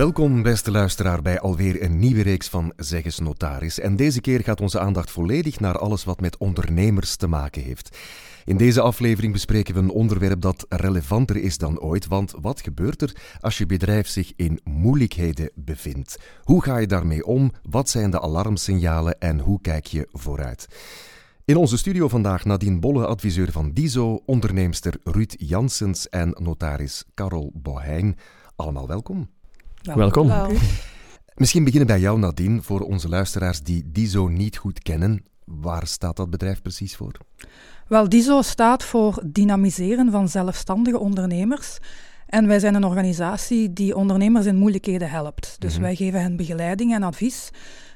Welkom, beste luisteraar, bij alweer een nieuwe reeks van Zeggens Notaris. En deze keer gaat onze aandacht volledig naar alles wat met ondernemers te maken heeft. In deze aflevering bespreken we een onderwerp dat relevanter is dan ooit, want wat gebeurt er als je bedrijf zich in moeilijkheden bevindt? Hoe ga je daarmee om? Wat zijn de alarmsignalen en hoe kijk je vooruit? In onze studio vandaag Nadine Bolle, adviseur van DISO, onderneemster Ruud Janssens en notaris Karel Boheijn. Allemaal welkom. Welkom. Misschien beginnen bij jou, Nadine, voor onze luisteraars die DISO niet goed kennen. Waar staat dat bedrijf precies voor? Wel, DISO staat voor Dynamiseren van zelfstandige ondernemers. En wij zijn een organisatie die ondernemers in moeilijkheden helpt. Dus Mhm. wij geven hen begeleiding en advies.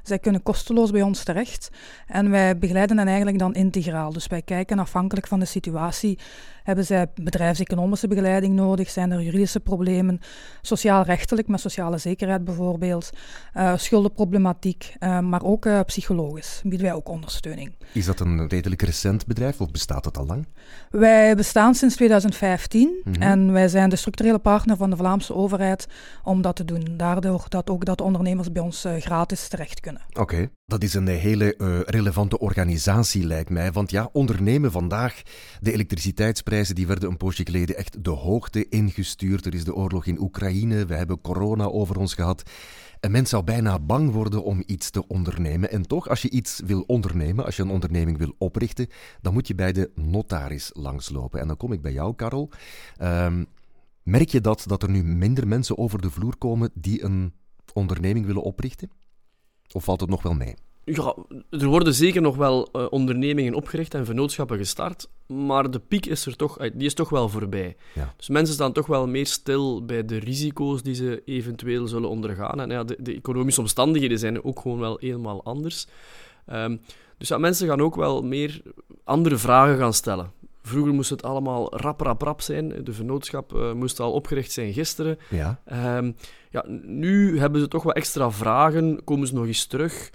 Zij kunnen kosteloos bij ons terecht. En wij begeleiden hen eigenlijk dan integraal. Dus wij kijken afhankelijk van de situatie. Hebben zij bedrijfseconomische begeleiding nodig? Zijn er juridische problemen? Sociaal-rechtelijk, met sociale zekerheid bijvoorbeeld. eh, schuldenproblematiek, eh, maar ook eh, psychologisch bieden wij ook ondersteuning. Is dat een redelijk recent bedrijf of bestaat het al lang? Wij bestaan sinds 2015 Mhm. en wij zijn de structurele partner van de Vlaamse overheid om dat te doen. Daardoor dat ook dat ondernemers bij ons gratis terecht kunnen. Oké, dat is een hele eh, relevante organisatie, lijkt mij. Want ja, ondernemen vandaag, de elektriciteitsprijzen die werden een poosje geleden echt de hoogte ingestuurd. Er is de oorlog in Oekraïne, we hebben corona over ons gehad. En men zou bijna bang worden om iets te ondernemen. En toch, als je iets wil ondernemen, als je een onderneming wil oprichten, dan moet je bij de notaris langslopen. En dan kom ik bij jou, Karel. Ehm, merk je dat, dat er nu minder mensen over de vloer komen die een onderneming willen oprichten? Of valt het nog wel mee? Ja, er worden zeker nog wel eh, ondernemingen opgericht en vennootschappen gestart, maar de piek is er toch, eh, die is toch wel voorbij. Ja. Dus mensen staan toch wel meer stil bij de risico's die ze eventueel zullen ondergaan. En ja, de, de economische omstandigheden zijn ook gewoon wel helemaal anders. Ehm, dus ja, mensen gaan ook wel meer andere vragen gaan stellen. Vroeger moest het allemaal rap, rap, rap zijn. De vennootschap eh, moest al opgericht zijn gisteren. Ja. Ehm, ja, nu hebben ze toch wat extra vragen, komen ze nog eens terug.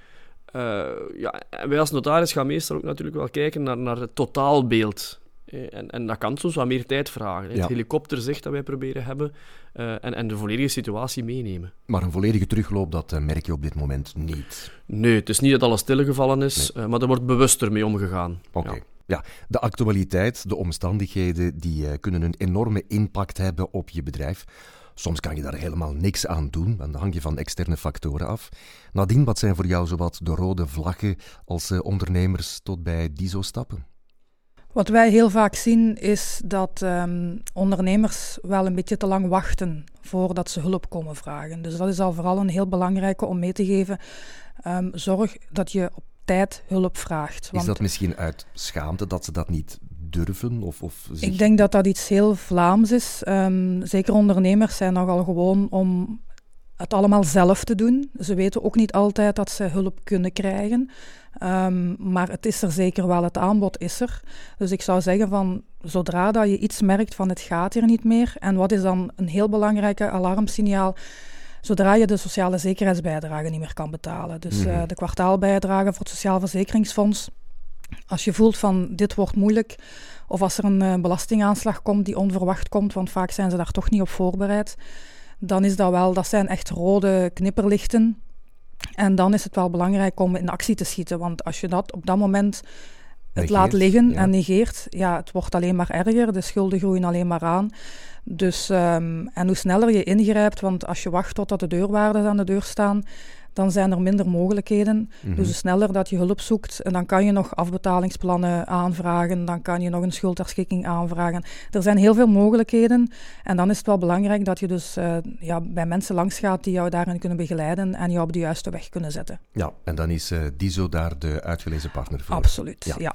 Eh, ja, en wij als notaris gaan meestal ook natuurlijk wel kijken naar, naar het totaalbeeld. Eh, En, en dat kan soms wat meer tijd vragen. Ja. Het helikopterzicht dat wij proberen hebben en, en de volledige situatie meenemen. Maar een volledige terugloop, dat merk je op dit moment niet. Nee, het is niet dat alles stilgevallen is, maar er wordt bewuster mee omgegaan. Oké. Ja. Ja. de actualiteit, de omstandigheden, die eh, kunnen een enorme impact hebben op je bedrijf. Soms kan je daar helemaal niks aan doen, dan hang je van externe factoren af. Nadien, wat zijn voor jou zowat de rode vlaggen als eh, ondernemers tot bij DISO stappen? Wat wij heel vaak zien is dat ehm, ondernemers wel een beetje te lang wachten voordat ze hulp komen vragen. Dus dat is al vooral een heel belangrijke om mee te geven. Ehm, zorg dat je op tijd hulp vraagt. Is dat misschien uit schaamte dat ze dat niet durven? Of, of zich- Ik denk dat dat iets heel Vlaams is. Ehm, zeker ondernemers zijn nogal gewoon om het allemaal zelf te doen. Ze weten ook niet altijd dat ze hulp kunnen krijgen. Ehm, maar het is er zeker wel, het aanbod is er. Dus ik zou zeggen van, zodra dat je iets merkt van het gaat hier niet meer, en wat is dan een heel belangrijke alarmsignaal, zodra je de sociale zekerheidsbijdrage niet meer kan betalen. Dus eh, Mhm. de kwartaalbijdrage voor het Sociaal Verzekeringsfonds. Als je voelt van dit wordt moeilijk, of als er een eh, belastingaanslag komt die onverwacht komt, want vaak zijn ze daar toch niet op voorbereid, dan is dat wel, dat zijn echt rode knipperlichten. En dan is het wel belangrijk om in actie te schieten, want als je dat op dat moment het Negeert, laat liggen ja. en negeert, ja, het wordt alleen maar erger, de schulden groeien alleen maar aan. Dus, ehm, en hoe sneller je ingrijpt, want als je wacht totdat de deurwaarders aan de deur staan, dan zijn er minder mogelijkheden. Dus hoe sneller dat je hulp zoekt, en dan kan je nog afbetalingsplannen aanvragen, dan kan je nog een schuldherschikking aanvragen. Er zijn heel veel mogelijkheden en dan is het wel belangrijk dat je dus eh, ja, bij mensen langsgaat die jou daarin kunnen begeleiden en jou op de juiste weg kunnen zetten. Ja, en dan is eh, DISO daar de uitgelezen partner voor. Absoluut, Ja. ja.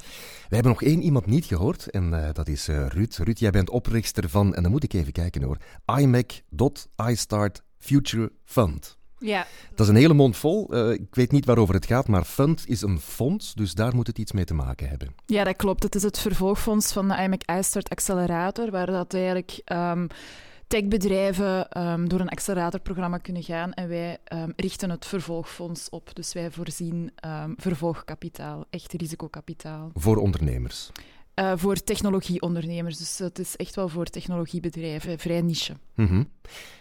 We hebben nog één iemand niet gehoord en eh, dat is Ruud. Ruud, jij bent oprichter van, en dan moet ik even kijken hoor, iMac.iStart Future Fund. Ja, Dat is een hele mond vol. Eh, ik weet niet waarover het gaat, maar fund is een fonds, dus daar moet het iets mee te maken hebben. ja, dat klopt. Het is het vervolgfonds van de IMEC iStart Accelerator, waar dat eigenlijk ehm, techbedrijven ehm, door een acceleratorprogramma kunnen gaan. En wij ehm, richten het vervolgfonds op. Dus wij voorzien vervolgkapitaal, echt risicokapitaal. Voor ondernemers. uh, voor technologieondernemers. Dus het is echt wel voor technologiebedrijven, vrij niche. Mm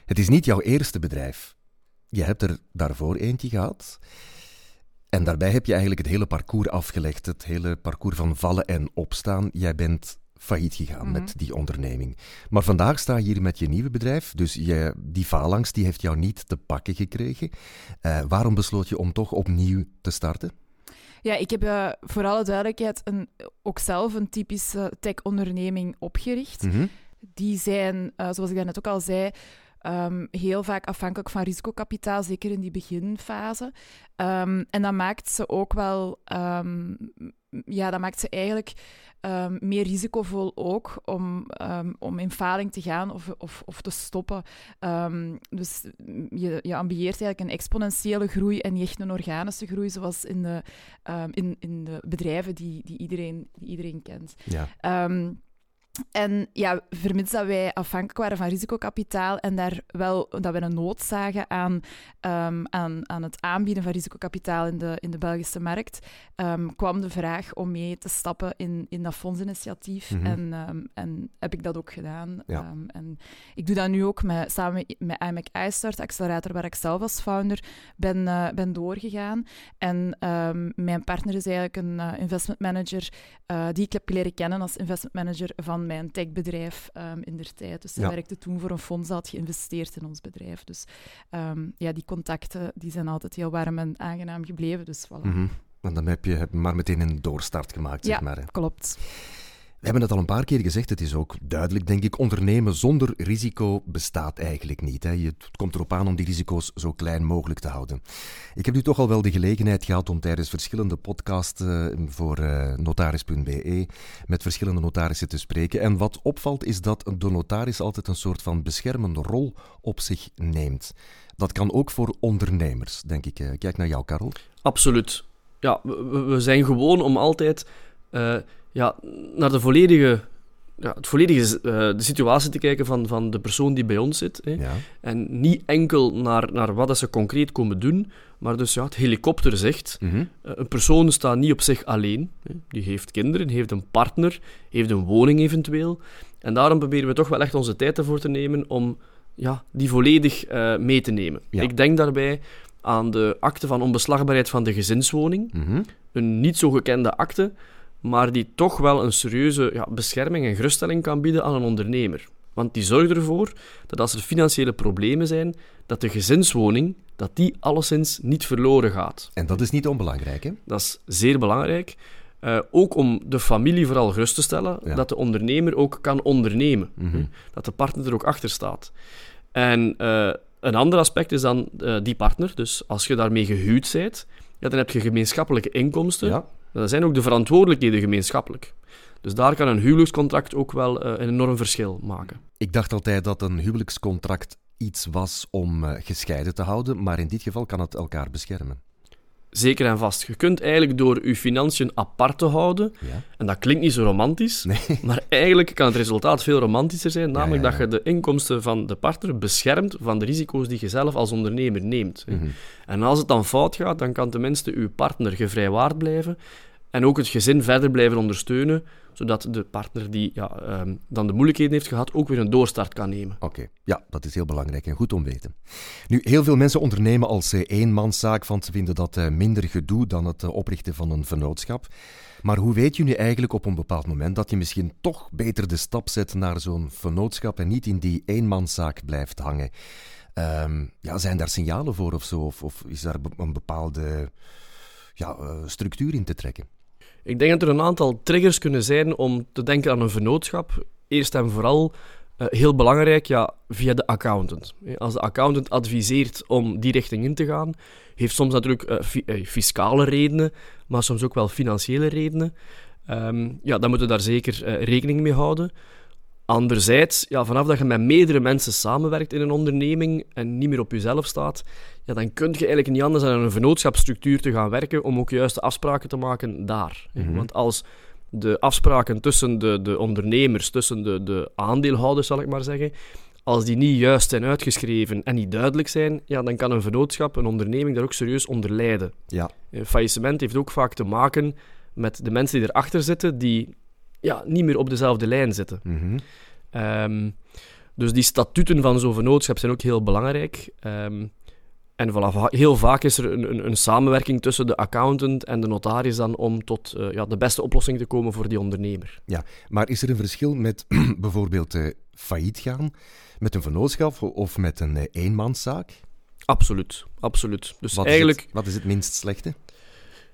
Het is niet jouw eerste bedrijf. Je hebt er daarvoor eentje gehad. En daarbij heb je eigenlijk het hele parcours afgelegd. Het hele parcours van vallen en opstaan. Jij bent failliet gegaan met mhm. die onderneming. Maar vandaag sta je hier met je nieuwe bedrijf, dus je, die faalangst die heeft jou niet te pakken gekregen. Uh, waarom besloot je om toch opnieuw te starten? Ja, ik heb uh, voor alle duidelijkheid een, ook zelf een typische tech-onderneming opgericht. Mhm. Die zijn, uh, zoals ik net ook al zei, um, heel vaak afhankelijk van risicokapitaal, zeker in die beginfase. Um, en dat maakt ze ook wel, um, ja, dat maakt ze eigenlijk meer risicovol ook om, om in faling te gaan of, of, of te stoppen. dus je, je ambieert eigenlijk een exponentiële groei en niet echt een organische groei, zoals in de, in, in de bedrijven die, die, iedereen, die iedereen kent. Ja. En ja, vermits dat wij afhankelijk waren van risicokapitaal en daar wel dat we een nood zagen aan, um, aan, aan het aanbieden van risicokapitaal in de, in de Belgische markt, um, kwam de vraag om mee te stappen in, in dat fondsinitiatief. Mm en, um, en heb ik dat ook gedaan. Ja. en ik doe dat nu ook met, samen met IMEC iStart, accelerator waar ik zelf als founder ben, uh, ben doorgegaan. En mijn partner is eigenlijk een uh, investment manager uh, die ik heb leren kennen als investment manager van mijn techbedrijf um, in der tijd. Dus hij werkte toen voor een fonds dat had geïnvesteerd in ons bedrijf. Dus um, ja, die contacten die zijn altijd heel warm en aangenaam gebleven. Dus voilà. Mm En dan heb je maar meteen een doorstart gemaakt, zeg ja, maar. klopt. We hebben het al een paar keer gezegd, het is ook duidelijk, denk ik, ondernemen zonder risico bestaat eigenlijk niet. Hè. Het komt erop aan om die risico's zo klein mogelijk te houden. Ik heb nu toch al wel de gelegenheid gehad om tijdens verschillende podcasts uh, voor uh, notaris.be met verschillende notarissen te spreken. En wat opvalt is dat de notaris altijd een soort van beschermende rol op zich neemt. Dat kan ook voor ondernemers, denk ik. Kijk naar jou, Karel. Absoluut. Ja, we, zijn gewoon om altijd... ja, naar de volledige, ja, het volledige uh, de situatie te kijken van, van de persoon die bij ons zit. Hè. Ja. En niet enkel naar, naar wat ze concreet komen doen, maar dus ja, het helikopter zegt, mm -hmm. uh, een persoon staat niet op zich alleen. Hè. Die heeft kinderen, heeft een partner, heeft een woning eventueel. En daarom proberen we toch wel echt onze tijd ervoor te nemen om ja, die volledig uh, mee te nemen. Ja. Ik denk daarbij aan de akte van onbeslagbaarheid van de gezinswoning. Mm -hmm. Een niet zo gekende akte, maar die toch wel een serieuze ja, bescherming en geruststelling kan bieden aan een ondernemer. Want die zorgt ervoor dat als er financiële problemen zijn, dat de gezinswoning dat die alleszins niet verloren gaat. En dat is niet onbelangrijk, hè? Dat is zeer belangrijk. Uh, ook om de familie vooral gerust te stellen, Ja. dat de ondernemer ook kan ondernemen. Mhm. Dat de partner er ook achter staat. En uh, een ander aspect is dan uh, die partner. Dus als je daarmee gehuwd bent, ja, dan heb je gemeenschappelijke inkomsten. Ja. Dan zijn ook de verantwoordelijkheden gemeenschappelijk. Dus daar kan een huwelijkscontract ook wel uh, een enorm verschil maken. Ik dacht altijd dat een huwelijkscontract iets was om uh, gescheiden te houden, maar in dit geval kan het elkaar beschermen. Zeker en vast. Je kunt eigenlijk door je financiën apart te houden, ja. en dat klinkt niet zo romantisch, nee. maar eigenlijk kan het resultaat veel romantischer zijn, namelijk ja, ja, dat je de inkomsten van de partner beschermt van de risico's die je zelf als ondernemer neemt. Mm -hmm. En als het dan fout gaat, dan kan tenminste uw partner gevrijwaard blijven en ook het gezin verder blijven ondersteunen, zodat de partner die ja, um, dan de moeilijkheden heeft gehad, ook weer een doorstart kan nemen. Oké, ja, dat is heel belangrijk en goed om weten. Nu, heel veel mensen ondernemen als uh, eenmanszaak, want ze vinden dat uh, minder gedoe dan het uh, oprichten van een vennootschap. Maar hoe weet je nu eigenlijk op een bepaald moment dat je misschien toch beter de stap zet naar zo'n vennootschap en niet in die eenmanszaak blijft hangen? Um, ja, zijn daar signalen voor of zo? Of, of is daar een bepaalde ja, structuur in te trekken? Ik denk dat er een aantal triggers kunnen zijn om te denken aan een vennootschap. Eerst en vooral, uh, heel belangrijk, ja, via de accountant. Als de accountant adviseert om die richting in te gaan, heeft soms natuurlijk uh, fiscale redenen, maar soms ook wel financiële redenen. Um, ja, dan moeten we daar zeker rekening mee houden. Anderzijds, ja, vanaf dat je met meerdere mensen samenwerkt in een onderneming en niet meer op jezelf staat, ja, dan kun je eigenlijk niet anders dan aan een vennootschapsstructuur te gaan werken om ook juiste afspraken te maken daar. Mhm. Mm -hmm. Want als de afspraken tussen de, de ondernemers, tussen de, de aandeelhouders, zal ik maar zeggen, als die niet juist zijn uitgeschreven en niet duidelijk zijn, ja, dan kan een vennootschap, een onderneming, daar ook serieus onder lijden. Ja. Een faillissement heeft ook vaak te maken met de mensen die erachter zitten, die ja, niet meer op dezelfde lijn zitten. Mhm. Ehm, dus die statuten van zo'n vennootschap zijn ook heel belangrijk. Ehm, en voilà, heel vaak is er een, een, een samenwerking tussen de accountant en de notaris dan om tot eh, ja, de beste oplossing te komen voor die ondernemer. Maar is er een verschil met bijvoorbeeld eh, failliet gaan, met een vennootschap of met een eh, eenmanszaak? Absoluut, absoluut. Dus Wat, eigenlijk, is het, wat is het minst slechte?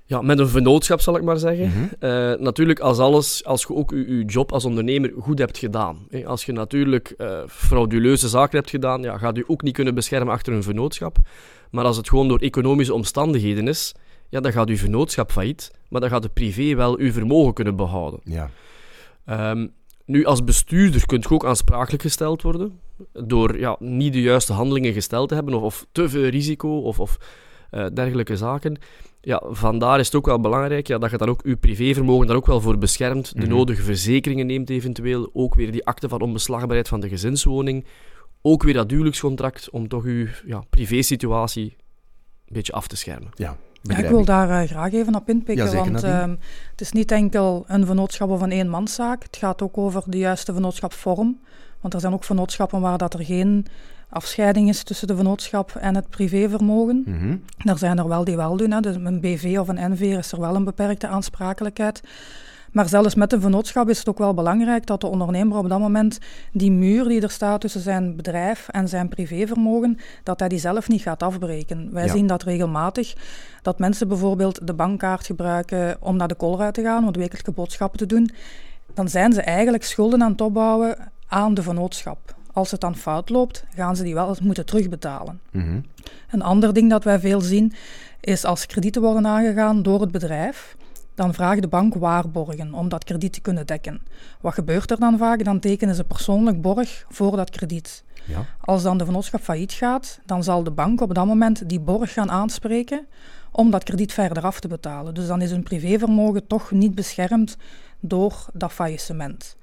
Ja, met een vennootschap zal ik maar zeggen. Mhm. Eh, natuurlijk, als, alles, als je ook je, job als ondernemer goed hebt gedaan. hè. Als je natuurlijk eh, frauduleuze zaken hebt gedaan, ja, gaat je ook niet kunnen beschermen achter een vennootschap. Maar als het gewoon door economische omstandigheden is, ja, dan gaat je vennootschap failliet, maar dan gaat de privé wel uw vermogen kunnen behouden. Ja. Ehm, nu, als bestuurder kunt je ook aansprakelijk gesteld worden door ja, niet de juiste handelingen gesteld te hebben of, of te veel risico of, of eh, dergelijke zaken. Ja, vandaar is het ook wel belangrijk ja, dat je dan ook je privévermogen daar ook wel voor beschermt, de Mhm. nodige verzekeringen neemt eventueel, ook weer die akte van onbeslagbaarheid van de gezinswoning, ook weer dat huwelijkscontract om toch je ja, privésituatie een beetje af te schermen. Ja, Ja, ik wil daar eh, graag even op inpikken, Ja, want ehm, het is niet enkel een vennootschap of een eenmanszaak. Het gaat ook over de juiste vennootschapsvorm. Want er zijn ook vennootschappen waar dat er geen afscheiding is tussen de vennootschap en het privévermogen. Mhm. Er zijn er wel die wel doen. Hè. Dus een BV of een NV is er wel een beperkte aansprakelijkheid. Maar zelfs met een vennootschap is het ook wel belangrijk dat de ondernemer op dat moment die muur die er staat tussen zijn bedrijf en zijn privévermogen, dat hij die zelf niet gaat afbreken. Wij Ja. zien dat regelmatig, dat mensen bijvoorbeeld de bankkaart gebruiken om naar de koolruit te gaan, om wekelijke boodschappen te doen. Dan zijn ze eigenlijk schulden aan het opbouwen aan de vennootschap. Als het dan fout loopt, gaan ze die wel eens moeten terugbetalen. Mhm. Een ander ding dat wij veel zien is als kredieten worden aangegaan door het bedrijf, dan vraagt de bank waarborgen om dat krediet te kunnen dekken. Wat gebeurt er dan vaak? Dan tekenen ze persoonlijk borg voor dat krediet. Ja. Als dan de vennootschap failliet gaat, dan zal de bank op dat moment die borg gaan aanspreken om dat krediet verder af te betalen. Dus dan is hun privévermogen toch niet beschermd door dat faillissement.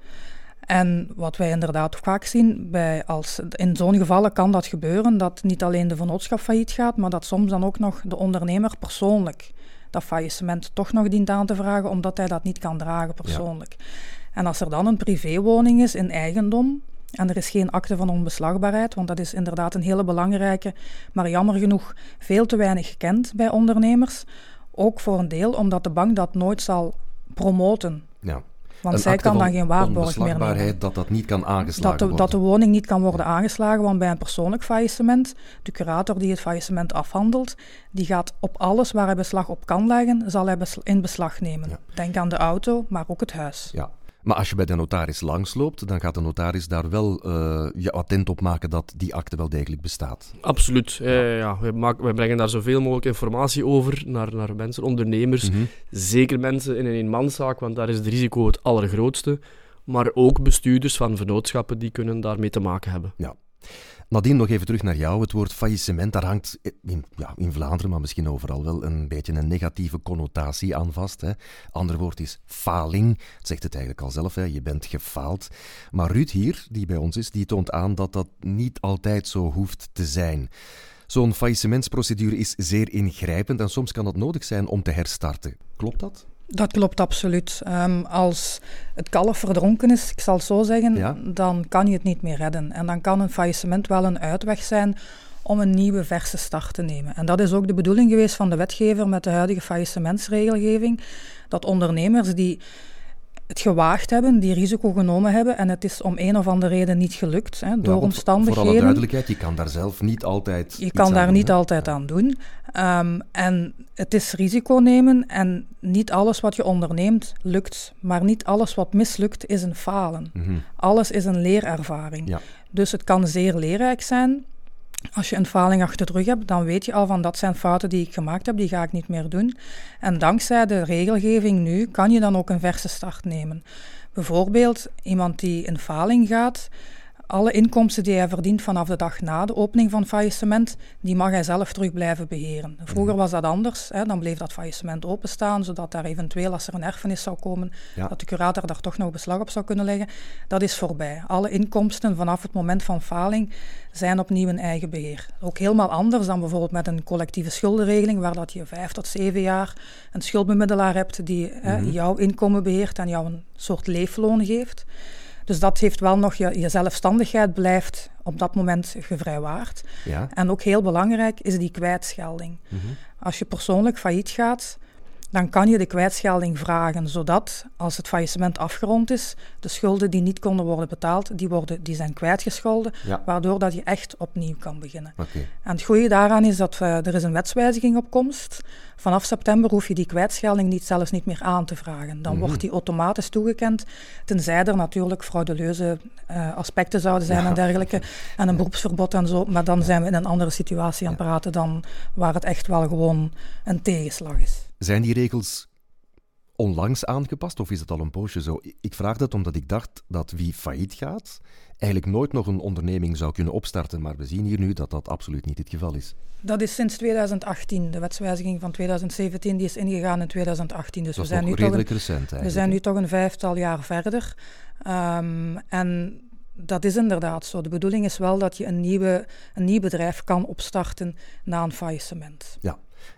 En wat wij inderdaad vaak zien, bij als, in zo'n gevallen kan dat gebeuren, dat niet alleen de vennootschap failliet gaat, maar dat soms dan ook nog de ondernemer persoonlijk dat faillissement toch nog dient aan te vragen, omdat hij dat niet kan dragen persoonlijk. En als er dan een privéwoning is in eigendom, en er is geen akte van onbeslagbaarheid, want dat is inderdaad een hele belangrijke, maar jammer genoeg veel te weinig gekend bij ondernemers. Ook voor een deel omdat de bank dat nooit zal promoten. ja. Want zij kan dan geen waarborg meer nemen. dat dat niet kan aangeslagen Dat de, worden. dat de woning niet kan worden aangeslagen, want bij een persoonlijk faillissement, de curator die het faillissement afhandelt, die gaat op alles waar hij beslag op kan leggen, zal hij in beslag nemen. Ja. Denk aan de auto, maar ook het huis. Ja. Maar als je bij de notaris langsloopt, dan gaat de notaris daar wel eh, je attent op maken dat die akte wel degelijk bestaat. Absoluut. Eh, ja, wij, maken, wij brengen daar zoveel mogelijk informatie over naar, naar mensen, ondernemers. Mhm. Zeker mensen in een eenmanszaak, want daar is het risico het allergrootste. Maar ook bestuurders van vennootschappen die kunnen daarmee te maken hebben. Nadien nog even terug naar jou. Het woord faillissement, daar hangt in, ja, in Vlaanderen, maar misschien overal wel, een beetje een negatieve connotatie aan vast. Hè. Ander woord is faling. Het zegt het eigenlijk al zelf, hè. je bent gefaald. Maar Ruud hier, die bij ons is, die toont aan dat dat niet altijd zo hoeft te zijn. Zo'n faillissementsprocedure is zeer ingrijpend en soms kan het nodig zijn om te herstarten. Klopt dat? Dat klopt absoluut. Ehm, als het kalf verdronken is, ik zal het zo zeggen, Ja. dan kan je het niet meer redden. En dan kan een faillissement wel een uitweg zijn om een nieuwe verse start te nemen. En dat is ook de bedoeling geweest van de wetgever met de huidige faillissementsregelgeving, dat ondernemers die het gewaagd hebben, die risico genomen hebben en het is om een of andere reden niet gelukt, hè, Ja, door want Voor alle omstandigheden. duidelijkheid, je kan daar zelf niet altijd. Je kan daar doen, niet hè. altijd aan doen. Ehm, en het is risico nemen en niet alles wat je onderneemt lukt. Maar niet alles wat mislukt is een falen. Mhm. Alles is een leerervaring. Ja. Dus het kan zeer leerrijk zijn. Als je een faling achter de rug hebt, dan weet je al van dat zijn fouten die ik gemaakt heb, die ga ik niet meer doen. En dankzij de regelgeving nu kan je dan ook een verse start nemen. Bijvoorbeeld iemand die een faling gaat, alle inkomsten die hij verdient vanaf de dag na de opening van het faillissement, die mag hij zelf terug blijven beheren. Vroeger mhm. was dat anders. Hè, dan bleef dat faillissement openstaan, zodat daar eventueel, als er een erfenis zou komen, dat de curator daar toch nog beslag op zou kunnen leggen. Dat is voorbij. Alle inkomsten vanaf het moment van faling zijn opnieuw in eigen beheer. Ook helemaal anders dan bijvoorbeeld met een collectieve schuldenregeling, waar dat je vijf tot zeven jaar een schuldbemiddelaar hebt die hè, mhm. jouw inkomen beheert en jou een soort leefloon geeft. Dus dat heeft wel nog, je, je zelfstandigheid blijft op dat moment gevrijwaard. Ja. En ook heel belangrijk is die kwijtschelding. Mhm. Als je persoonlijk failliet gaat, dan kan je de kwijtschelding vragen, zodat als het faillissement afgerond is, de schulden die niet konden worden betaald, die, worden, die zijn kwijtgescholden, waardoor dat je echt opnieuw kan beginnen. En het goede daaraan is dat uh, er is een wetswijziging op komst. Vanaf september hoef je die kwijtschelding niet, zelfs niet meer aan te vragen. Dan mhm. wordt die automatisch toegekend, tenzij er natuurlijk frauduleuze uh, aspecten zouden zijn en dergelijke, en een beroepsverbod en zo, maar dan zijn we in een andere situatie aan het praten dan waar het echt wel gewoon een tegenslag is. Zijn die regels onlangs aangepast of is het al een poosje zo? Ik vraag dat omdat ik dacht dat wie failliet gaat eigenlijk nooit nog een onderneming zou kunnen opstarten, maar we zien hier nu dat dat absoluut niet het geval is. Dat is sinds 2018. De wetswijziging van 2017 die is ingegaan in 2018. Dus we zijn, nu toch een, recent, we zijn nu toch een vijftal jaar verder. Um, en dat is inderdaad zo. De bedoeling is wel dat je een, nieuwe, een nieuw bedrijf kan opstarten na een faillissement. Ja,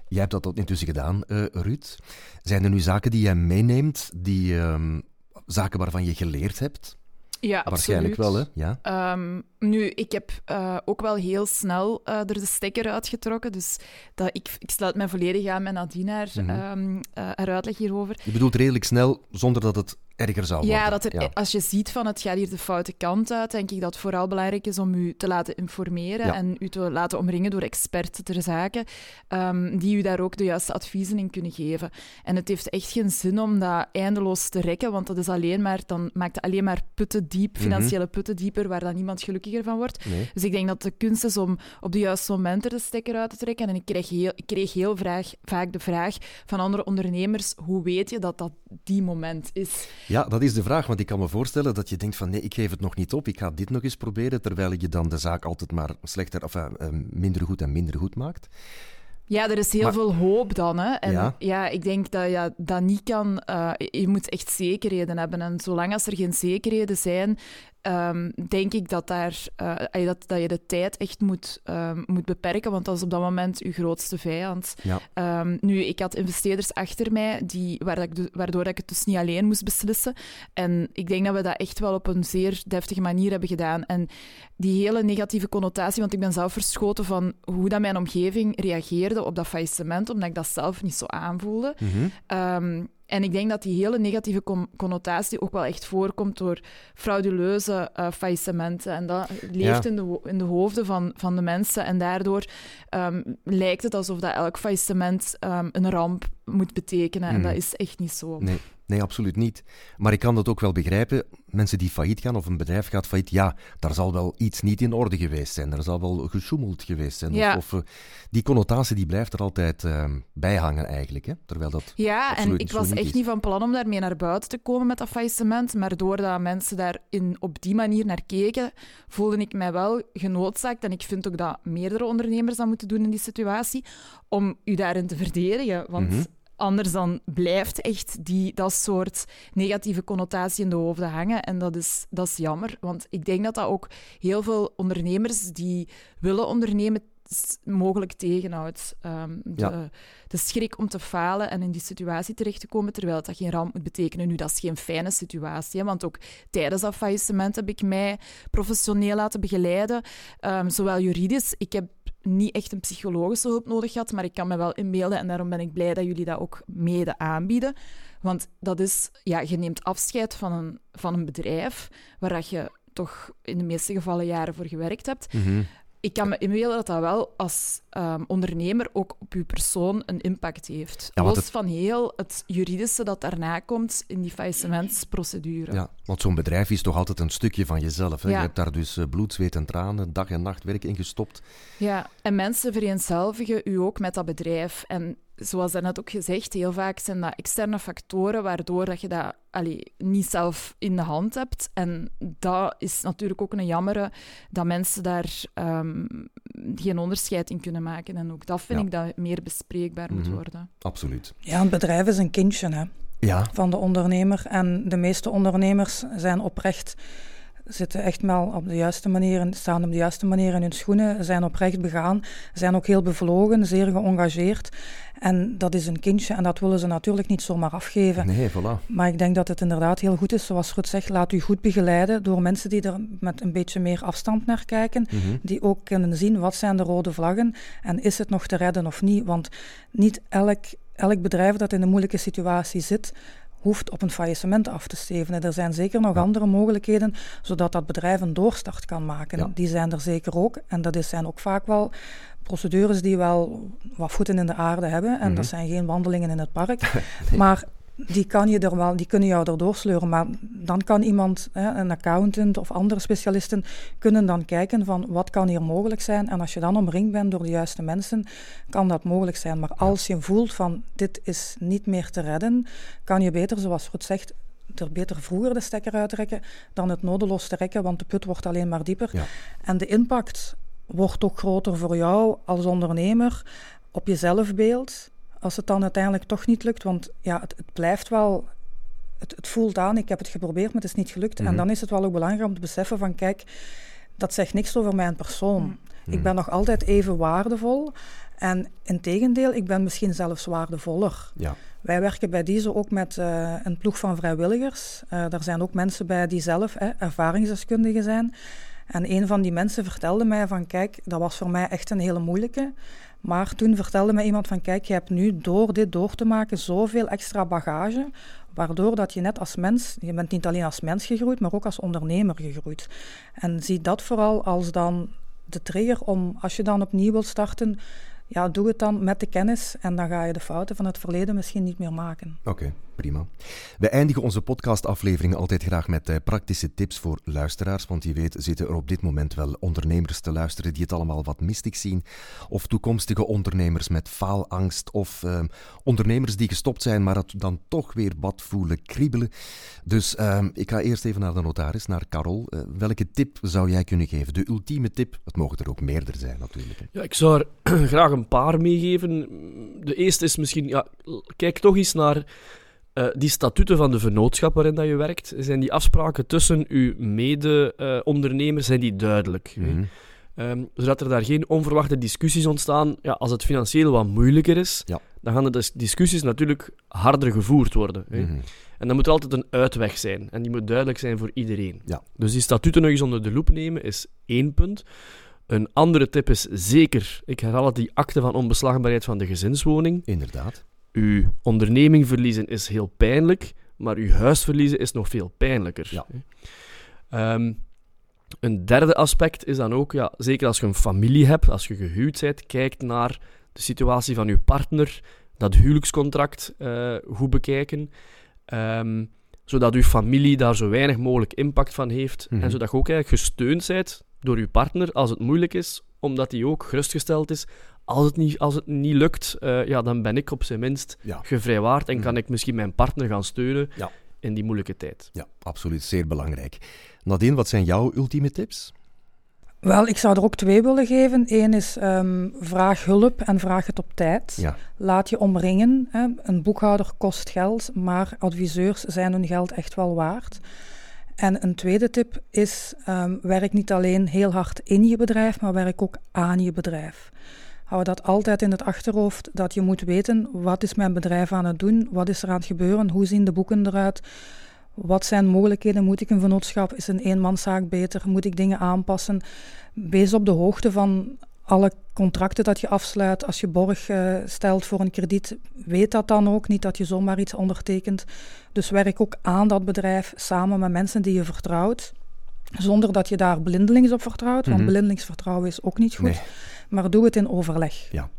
Jij hebt dat intussen gedaan, uh, Ruud. Zijn er nu zaken die jij meeneemt, die um, zaken waarvan je geleerd hebt? Ja, Waarschijnlijk wel, hè? Ja. Um, nu, ik heb uh, ook wel heel snel uh, er de stekker uitgetrokken. Dus dat ik, ik sluit mij volledig aan met Nadine haar, mm -hmm. um, uh, haar uitleg hierover. Je bedoelt redelijk snel, zonder dat het erger zou worden. Ja, dat er, als je ziet van het gaat hier de foute kant uit, denk ik dat het vooral belangrijk is om u te laten informeren en u te laten omringen door experten ter zake, um, die u daar ook de juiste adviezen in kunnen geven. En het heeft echt geen zin om dat eindeloos te rekken, want dat is alleen maar, dan maakt het alleen maar putten diep, mhm. financiële putten dieper, waar dan niemand gelukkiger van wordt. Dus ik denk dat de kunst is om op de juiste momenten de stekker uit te trekken. En ik kreeg heel, ik kreeg heel vraag, vaak de vraag van andere ondernemers, hoe weet je dat dat die moment is? Ja, dat is de vraag, want ik kan me voorstellen dat je denkt van nee, ik geef het nog niet op, ik ga dit nog eens proberen, terwijl je dan de zaak altijd maar slechter, of uh, minder goed en minder goed maakt. Ja, er is heel veel hoop dan. Hè? En ja. ik denk dat je dat niet kan. Uh, je moet echt zekerheden hebben. En zolang als er geen zekerheden zijn, um, denk ik dat, daar, uh, dat, dat je de tijd echt moet, um, moet beperken, want dat is op dat moment je grootste vijand. Ja. Um, nu, ik had investeerders achter mij, die, waar ik, waardoor ik het dus niet alleen moest beslissen. En ik denk dat we dat echt wel op een zeer deftige manier hebben gedaan. En die hele negatieve connotatie, want ik ben zelf verschoten van hoe dat mijn omgeving reageerde op dat faillissement, omdat ik dat zelf niet zo aanvoelde. Mm en ik denk dat die hele negatieve connotatie ook wel echt voorkomt door frauduleuze uh, faillissementen. En dat leeft in, de, in de hoofden van, van de mensen. En daardoor um, lijkt het alsof dat elk faillissement um, een ramp moet betekenen. En mhm. dat is echt niet zo. Nee. Nee, absoluut niet. Maar ik kan dat ook wel begrijpen. Mensen die failliet gaan of een bedrijf gaat failliet, ja, daar zal wel iets niet in orde geweest zijn. Er zal wel gesjoemeld geweest zijn. Ja. Of, of, eh, die connotatie die blijft er altijd uh, bij hangen eigenlijk. Hè? Terwijl dat ja, en ik was echt niet van plan om daarmee naar buiten te komen met dat faillissement. Maar doordat mensen daar in, op die manier naar keken, voelde ik mij wel genoodzaakt. En ik vind ook dat meerdere ondernemers dat moeten doen in die situatie. Om u daarin te verdedigen. Want mhm. Anders dan blijft echt die, dat soort negatieve connotatie in de hoofden hangen. En dat is, dat is jammer, want ik denk dat dat ook heel veel ondernemers die willen ondernemen mogelijk tegenhoudt. Um, de, de, schrik om te falen en in die situatie terecht te komen, terwijl dat geen ramp moet betekenen. Nu, dat is geen fijne situatie, want ook tijdens dat faillissement heb ik mij professioneel laten begeleiden, um, zowel juridisch. Ik heb niet echt een psychologische hulp nodig had, maar ik kan me wel inbeelden en daarom ben ik blij dat jullie dat ook mede aanbieden. Want dat is, ja, je neemt afscheid van een, van een bedrijf waar dat je toch in de meeste gevallen jaren voor gewerkt hebt. Mhm ik kan me inbeelden dat dat wel als um, ondernemer ook op uw persoon een impact heeft. Ja, Los van heel het juridische dat daarna komt in die faillissementsprocedure. Ja, want zo'n bedrijf is toch altijd een stukje van jezelf. Hè? Ja. Je hebt daar dus uh, bloed, zweet en tranen, dag en nacht werk in gestopt. Ja, en mensen vereenzelvigen u ook met dat bedrijf. En zoals daarnet ook gezegd, heel vaak zijn dat externe factoren waardoor dat je dat allee, niet zelf in de hand hebt. En dat is natuurlijk ook een jammere dat mensen daar ehm, geen onderscheid in kunnen maken. En ook dat vind ik dat meer bespreekbaar moet mhm. worden. Absoluut. Ja, een bedrijf is een kindje hè, ja. van de ondernemer. En de meeste ondernemers zijn oprecht zitten echt wel op de juiste manier, staan op de juiste manier in hun schoenen, zijn oprecht begaan, zijn ook heel bevlogen, zeer geëngageerd. En dat is een kindje en dat willen ze natuurlijk niet zomaar afgeven. Nee, voilà. Maar ik denk dat het inderdaad heel goed is, zoals Ruud zegt, laat u goed begeleiden door mensen die er met een beetje meer afstand naar kijken, mhm. die ook kunnen zien wat zijn de rode vlaggen en is het nog te redden of niet. Want niet elk, elk bedrijf dat in een moeilijke situatie zit, hoeft op een faillissement af te stevenen. Er zijn zeker nog andere mogelijkheden, zodat dat bedrijf een doorstart kan maken. Die zijn er zeker ook. En dat zijn ook vaak wel procedures die wel wat voeten in de aarde hebben. En dat mhm. zijn geen wandelingen in het park. Maar die, kan je er wel, die kunnen jou erdoor sleuren. Maar dan kan iemand, hè, een accountant of andere specialisten, kunnen dan kijken van wat kan hier mogelijk zijn. En als je dan omringd bent door de juiste mensen, kan dat mogelijk zijn. Maar als je voelt van dit is niet meer te redden, kan je beter, zoals Ruud zegt, er beter vroeger de stekker uittrekken dan het nodeloos trekken, want de put wordt alleen maar dieper. Ja. En de impact wordt ook groter voor jou als ondernemer op je zelfbeeld als het dan uiteindelijk toch niet lukt, want ja, het, het blijft wel, het, het, voelt aan, ik heb het geprobeerd, maar het is niet gelukt. En mhm. dan is het wel ook belangrijk om te beseffen van, kijk, dat zegt niks over mijn persoon. Mhm. Ik ben nog altijd even waardevol. En in tegendeel, ik ben misschien zelfs waardevoller. Ja. Wij werken bij deze ook met uh, een ploeg van vrijwilligers. Uh, daar zijn ook mensen bij die zelf eh, ervaringsdeskundigen zijn. En een van die mensen vertelde mij van, kijk, dat was voor mij echt een hele moeilijke. Maar toen vertelde mij iemand van, kijk, je hebt nu door dit door te maken zoveel extra bagage, waardoor dat je net als mens, je bent niet alleen als mens gegroeid, maar ook als ondernemer gegroeid. En zie dat vooral als dan de trigger om, als je dan opnieuw wilt starten, ja, doe het dan met de kennis en dan ga je de fouten van het verleden misschien niet meer maken. Oké, prima. We eindigen onze podcastafleveringen altijd graag met uh, praktische tips voor luisteraars, want je weet zitten er op dit moment wel ondernemers te luisteren die het allemaal wat mistig zien, of toekomstige ondernemers met faalangst, of uh, ondernemers die gestopt zijn, maar het dan toch weer wat voelen kriebelen. Dus uh, ik ga eerst even naar de notaris, naar Carol. Eh, welke tip zou jij kunnen geven? De ultieme tip, het mogen er ook meerdere zijn natuurlijk. Ja, ik zou er graag een paar meegeven. De eerste is misschien, ja, kijk toch eens naar uh, die statuten van de vernootschap waarin dat je werkt. Zijn die afspraken tussen uw mede-ondernemers zijn die duidelijk? Mm zodat er daar geen onverwachte discussies ontstaan. Ja, als het financieel wat moeilijker is, ja. dan gaan de discussies natuurlijk harder gevoerd worden. Mhm. En dan moet er altijd een uitweg zijn. En die moet duidelijk zijn voor iedereen. Ja. Dus die statuten nog eens onder de loep nemen is één punt. Een andere tip is zeker, ik herhaal het, die akte van onbeslagbaarheid van de gezinswoning. Inderdaad. Uw onderneming verliezen is heel pijnlijk, maar uw huis verliezen is nog veel pijnlijker. Ja. Ehm, een derde aspect is dan ook, ja, zeker als je een familie hebt, als je gehuwd bent, kijk naar de situatie van uw partner, dat huwelijkscontract uh, goed bekijken. Ehm, zodat uw familie daar zo weinig mogelijk impact van heeft. En mhm. zodat je ook eigenlijk gesteund bent door uw partner als het moeilijk is, omdat hij ook gerustgesteld is. Als het niet, als het niet lukt, uh, ja, dan ben ik op zijn minst ja. gevrijwaard en mm. kan ik misschien mijn partner gaan steunen ja. in die moeilijke tijd. Ja, absoluut. Zeer belangrijk. Nadine, wat zijn jouw ultieme tips? Wel, ik zou er ook twee willen geven. Eén is um, vraag hulp en vraag het op tijd. Ja. Laat je omringen. Hè. Een boekhouder kost geld, maar adviseurs zijn hun geld echt wel waard. En een tweede tip is: um, werk niet alleen heel hard in je bedrijf, maar werk ook aan je bedrijf. Hou dat altijd in het achterhoofd dat je moet weten: wat is mijn bedrijf aan het doen? Wat is er aan het gebeuren? Hoe zien de boeken eruit? Wat zijn mogelijkheden? Moet ik een vennootschap? Is een eenmanszaak beter? Moet ik dingen aanpassen? Wees op de hoogte van alle contracten dat je afsluit. Als je borg uh, stelt voor een krediet, weet dat dan ook. Niet dat je zomaar iets ondertekent. Dus werk ook aan dat bedrijf samen met mensen die je vertrouwt. Zonder dat je daar blindelings op vertrouwt, want mm -hmm. blindelingsvertrouwen is ook niet goed. Maar doe het in overleg. Ja.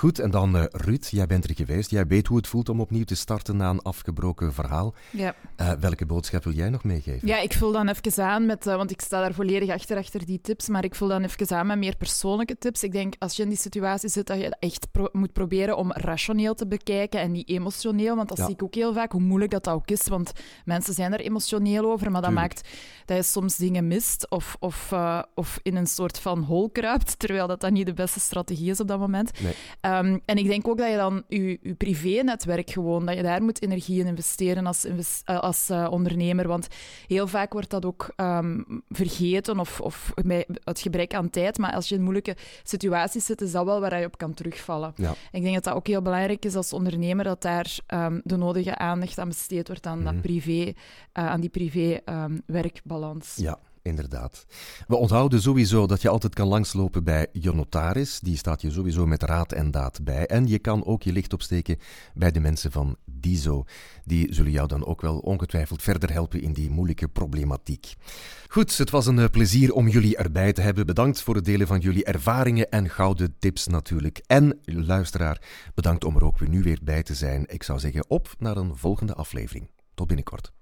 Goed, en dan uh, Ruud, jij bent er geweest. Jij weet hoe het voelt om opnieuw te starten na een afgebroken verhaal. Ja. Uh, welke boodschap wil jij nog meegeven? Ja, ik vul dan even aan met, uh, want ik sta daar volledig achter, achter die tips, maar ik vul dan even aan met meer persoonlijke tips. Ik denk, als je in die situatie zit, dat je echt pro moet proberen om rationeel te bekijken en niet emotioneel, want dat ja. zie ik ook heel vaak, hoe moeilijk dat, dat ook is, want mensen zijn er emotioneel over, maar dat Tuurlijk. maakt dat je soms dingen mist of, of, of in een soort van hol kruipt, terwijl dat dan niet de beste strategie is op dat moment. Nee. Um, en ik denk ook dat je dan je, je privé-netwerk gewoon, dat je daar moet energie in investeren als, invest als uh, ondernemer, want heel vaak wordt dat ook um, vergeten of, of bij het gebrek aan tijd, maar als je in moeilijke situaties zit, is dat wel waar je op kan terugvallen. Ja. Ik denk dat dat ook heel belangrijk is als ondernemer, dat daar um, de nodige aandacht aan besteed wordt aan, Mhm. dat privé, uh, aan die privé-werkbalans. Ja. Inderdaad. We onthouden sowieso dat je altijd kan langslopen bij je notaris. Die staat je sowieso met raad en daad bij. En je kan ook je licht opsteken bij de mensen van DISO. Die zullen jou dan ook wel ongetwijfeld verder helpen in die moeilijke problematiek. Goed, het was een plezier om jullie erbij te hebben. Bedankt voor het delen van jullie ervaringen en gouden tips natuurlijk. En luisteraar, bedankt om er ook weer nu weer bij te zijn. Ik zou zeggen op naar een volgende aflevering. Tot binnenkort.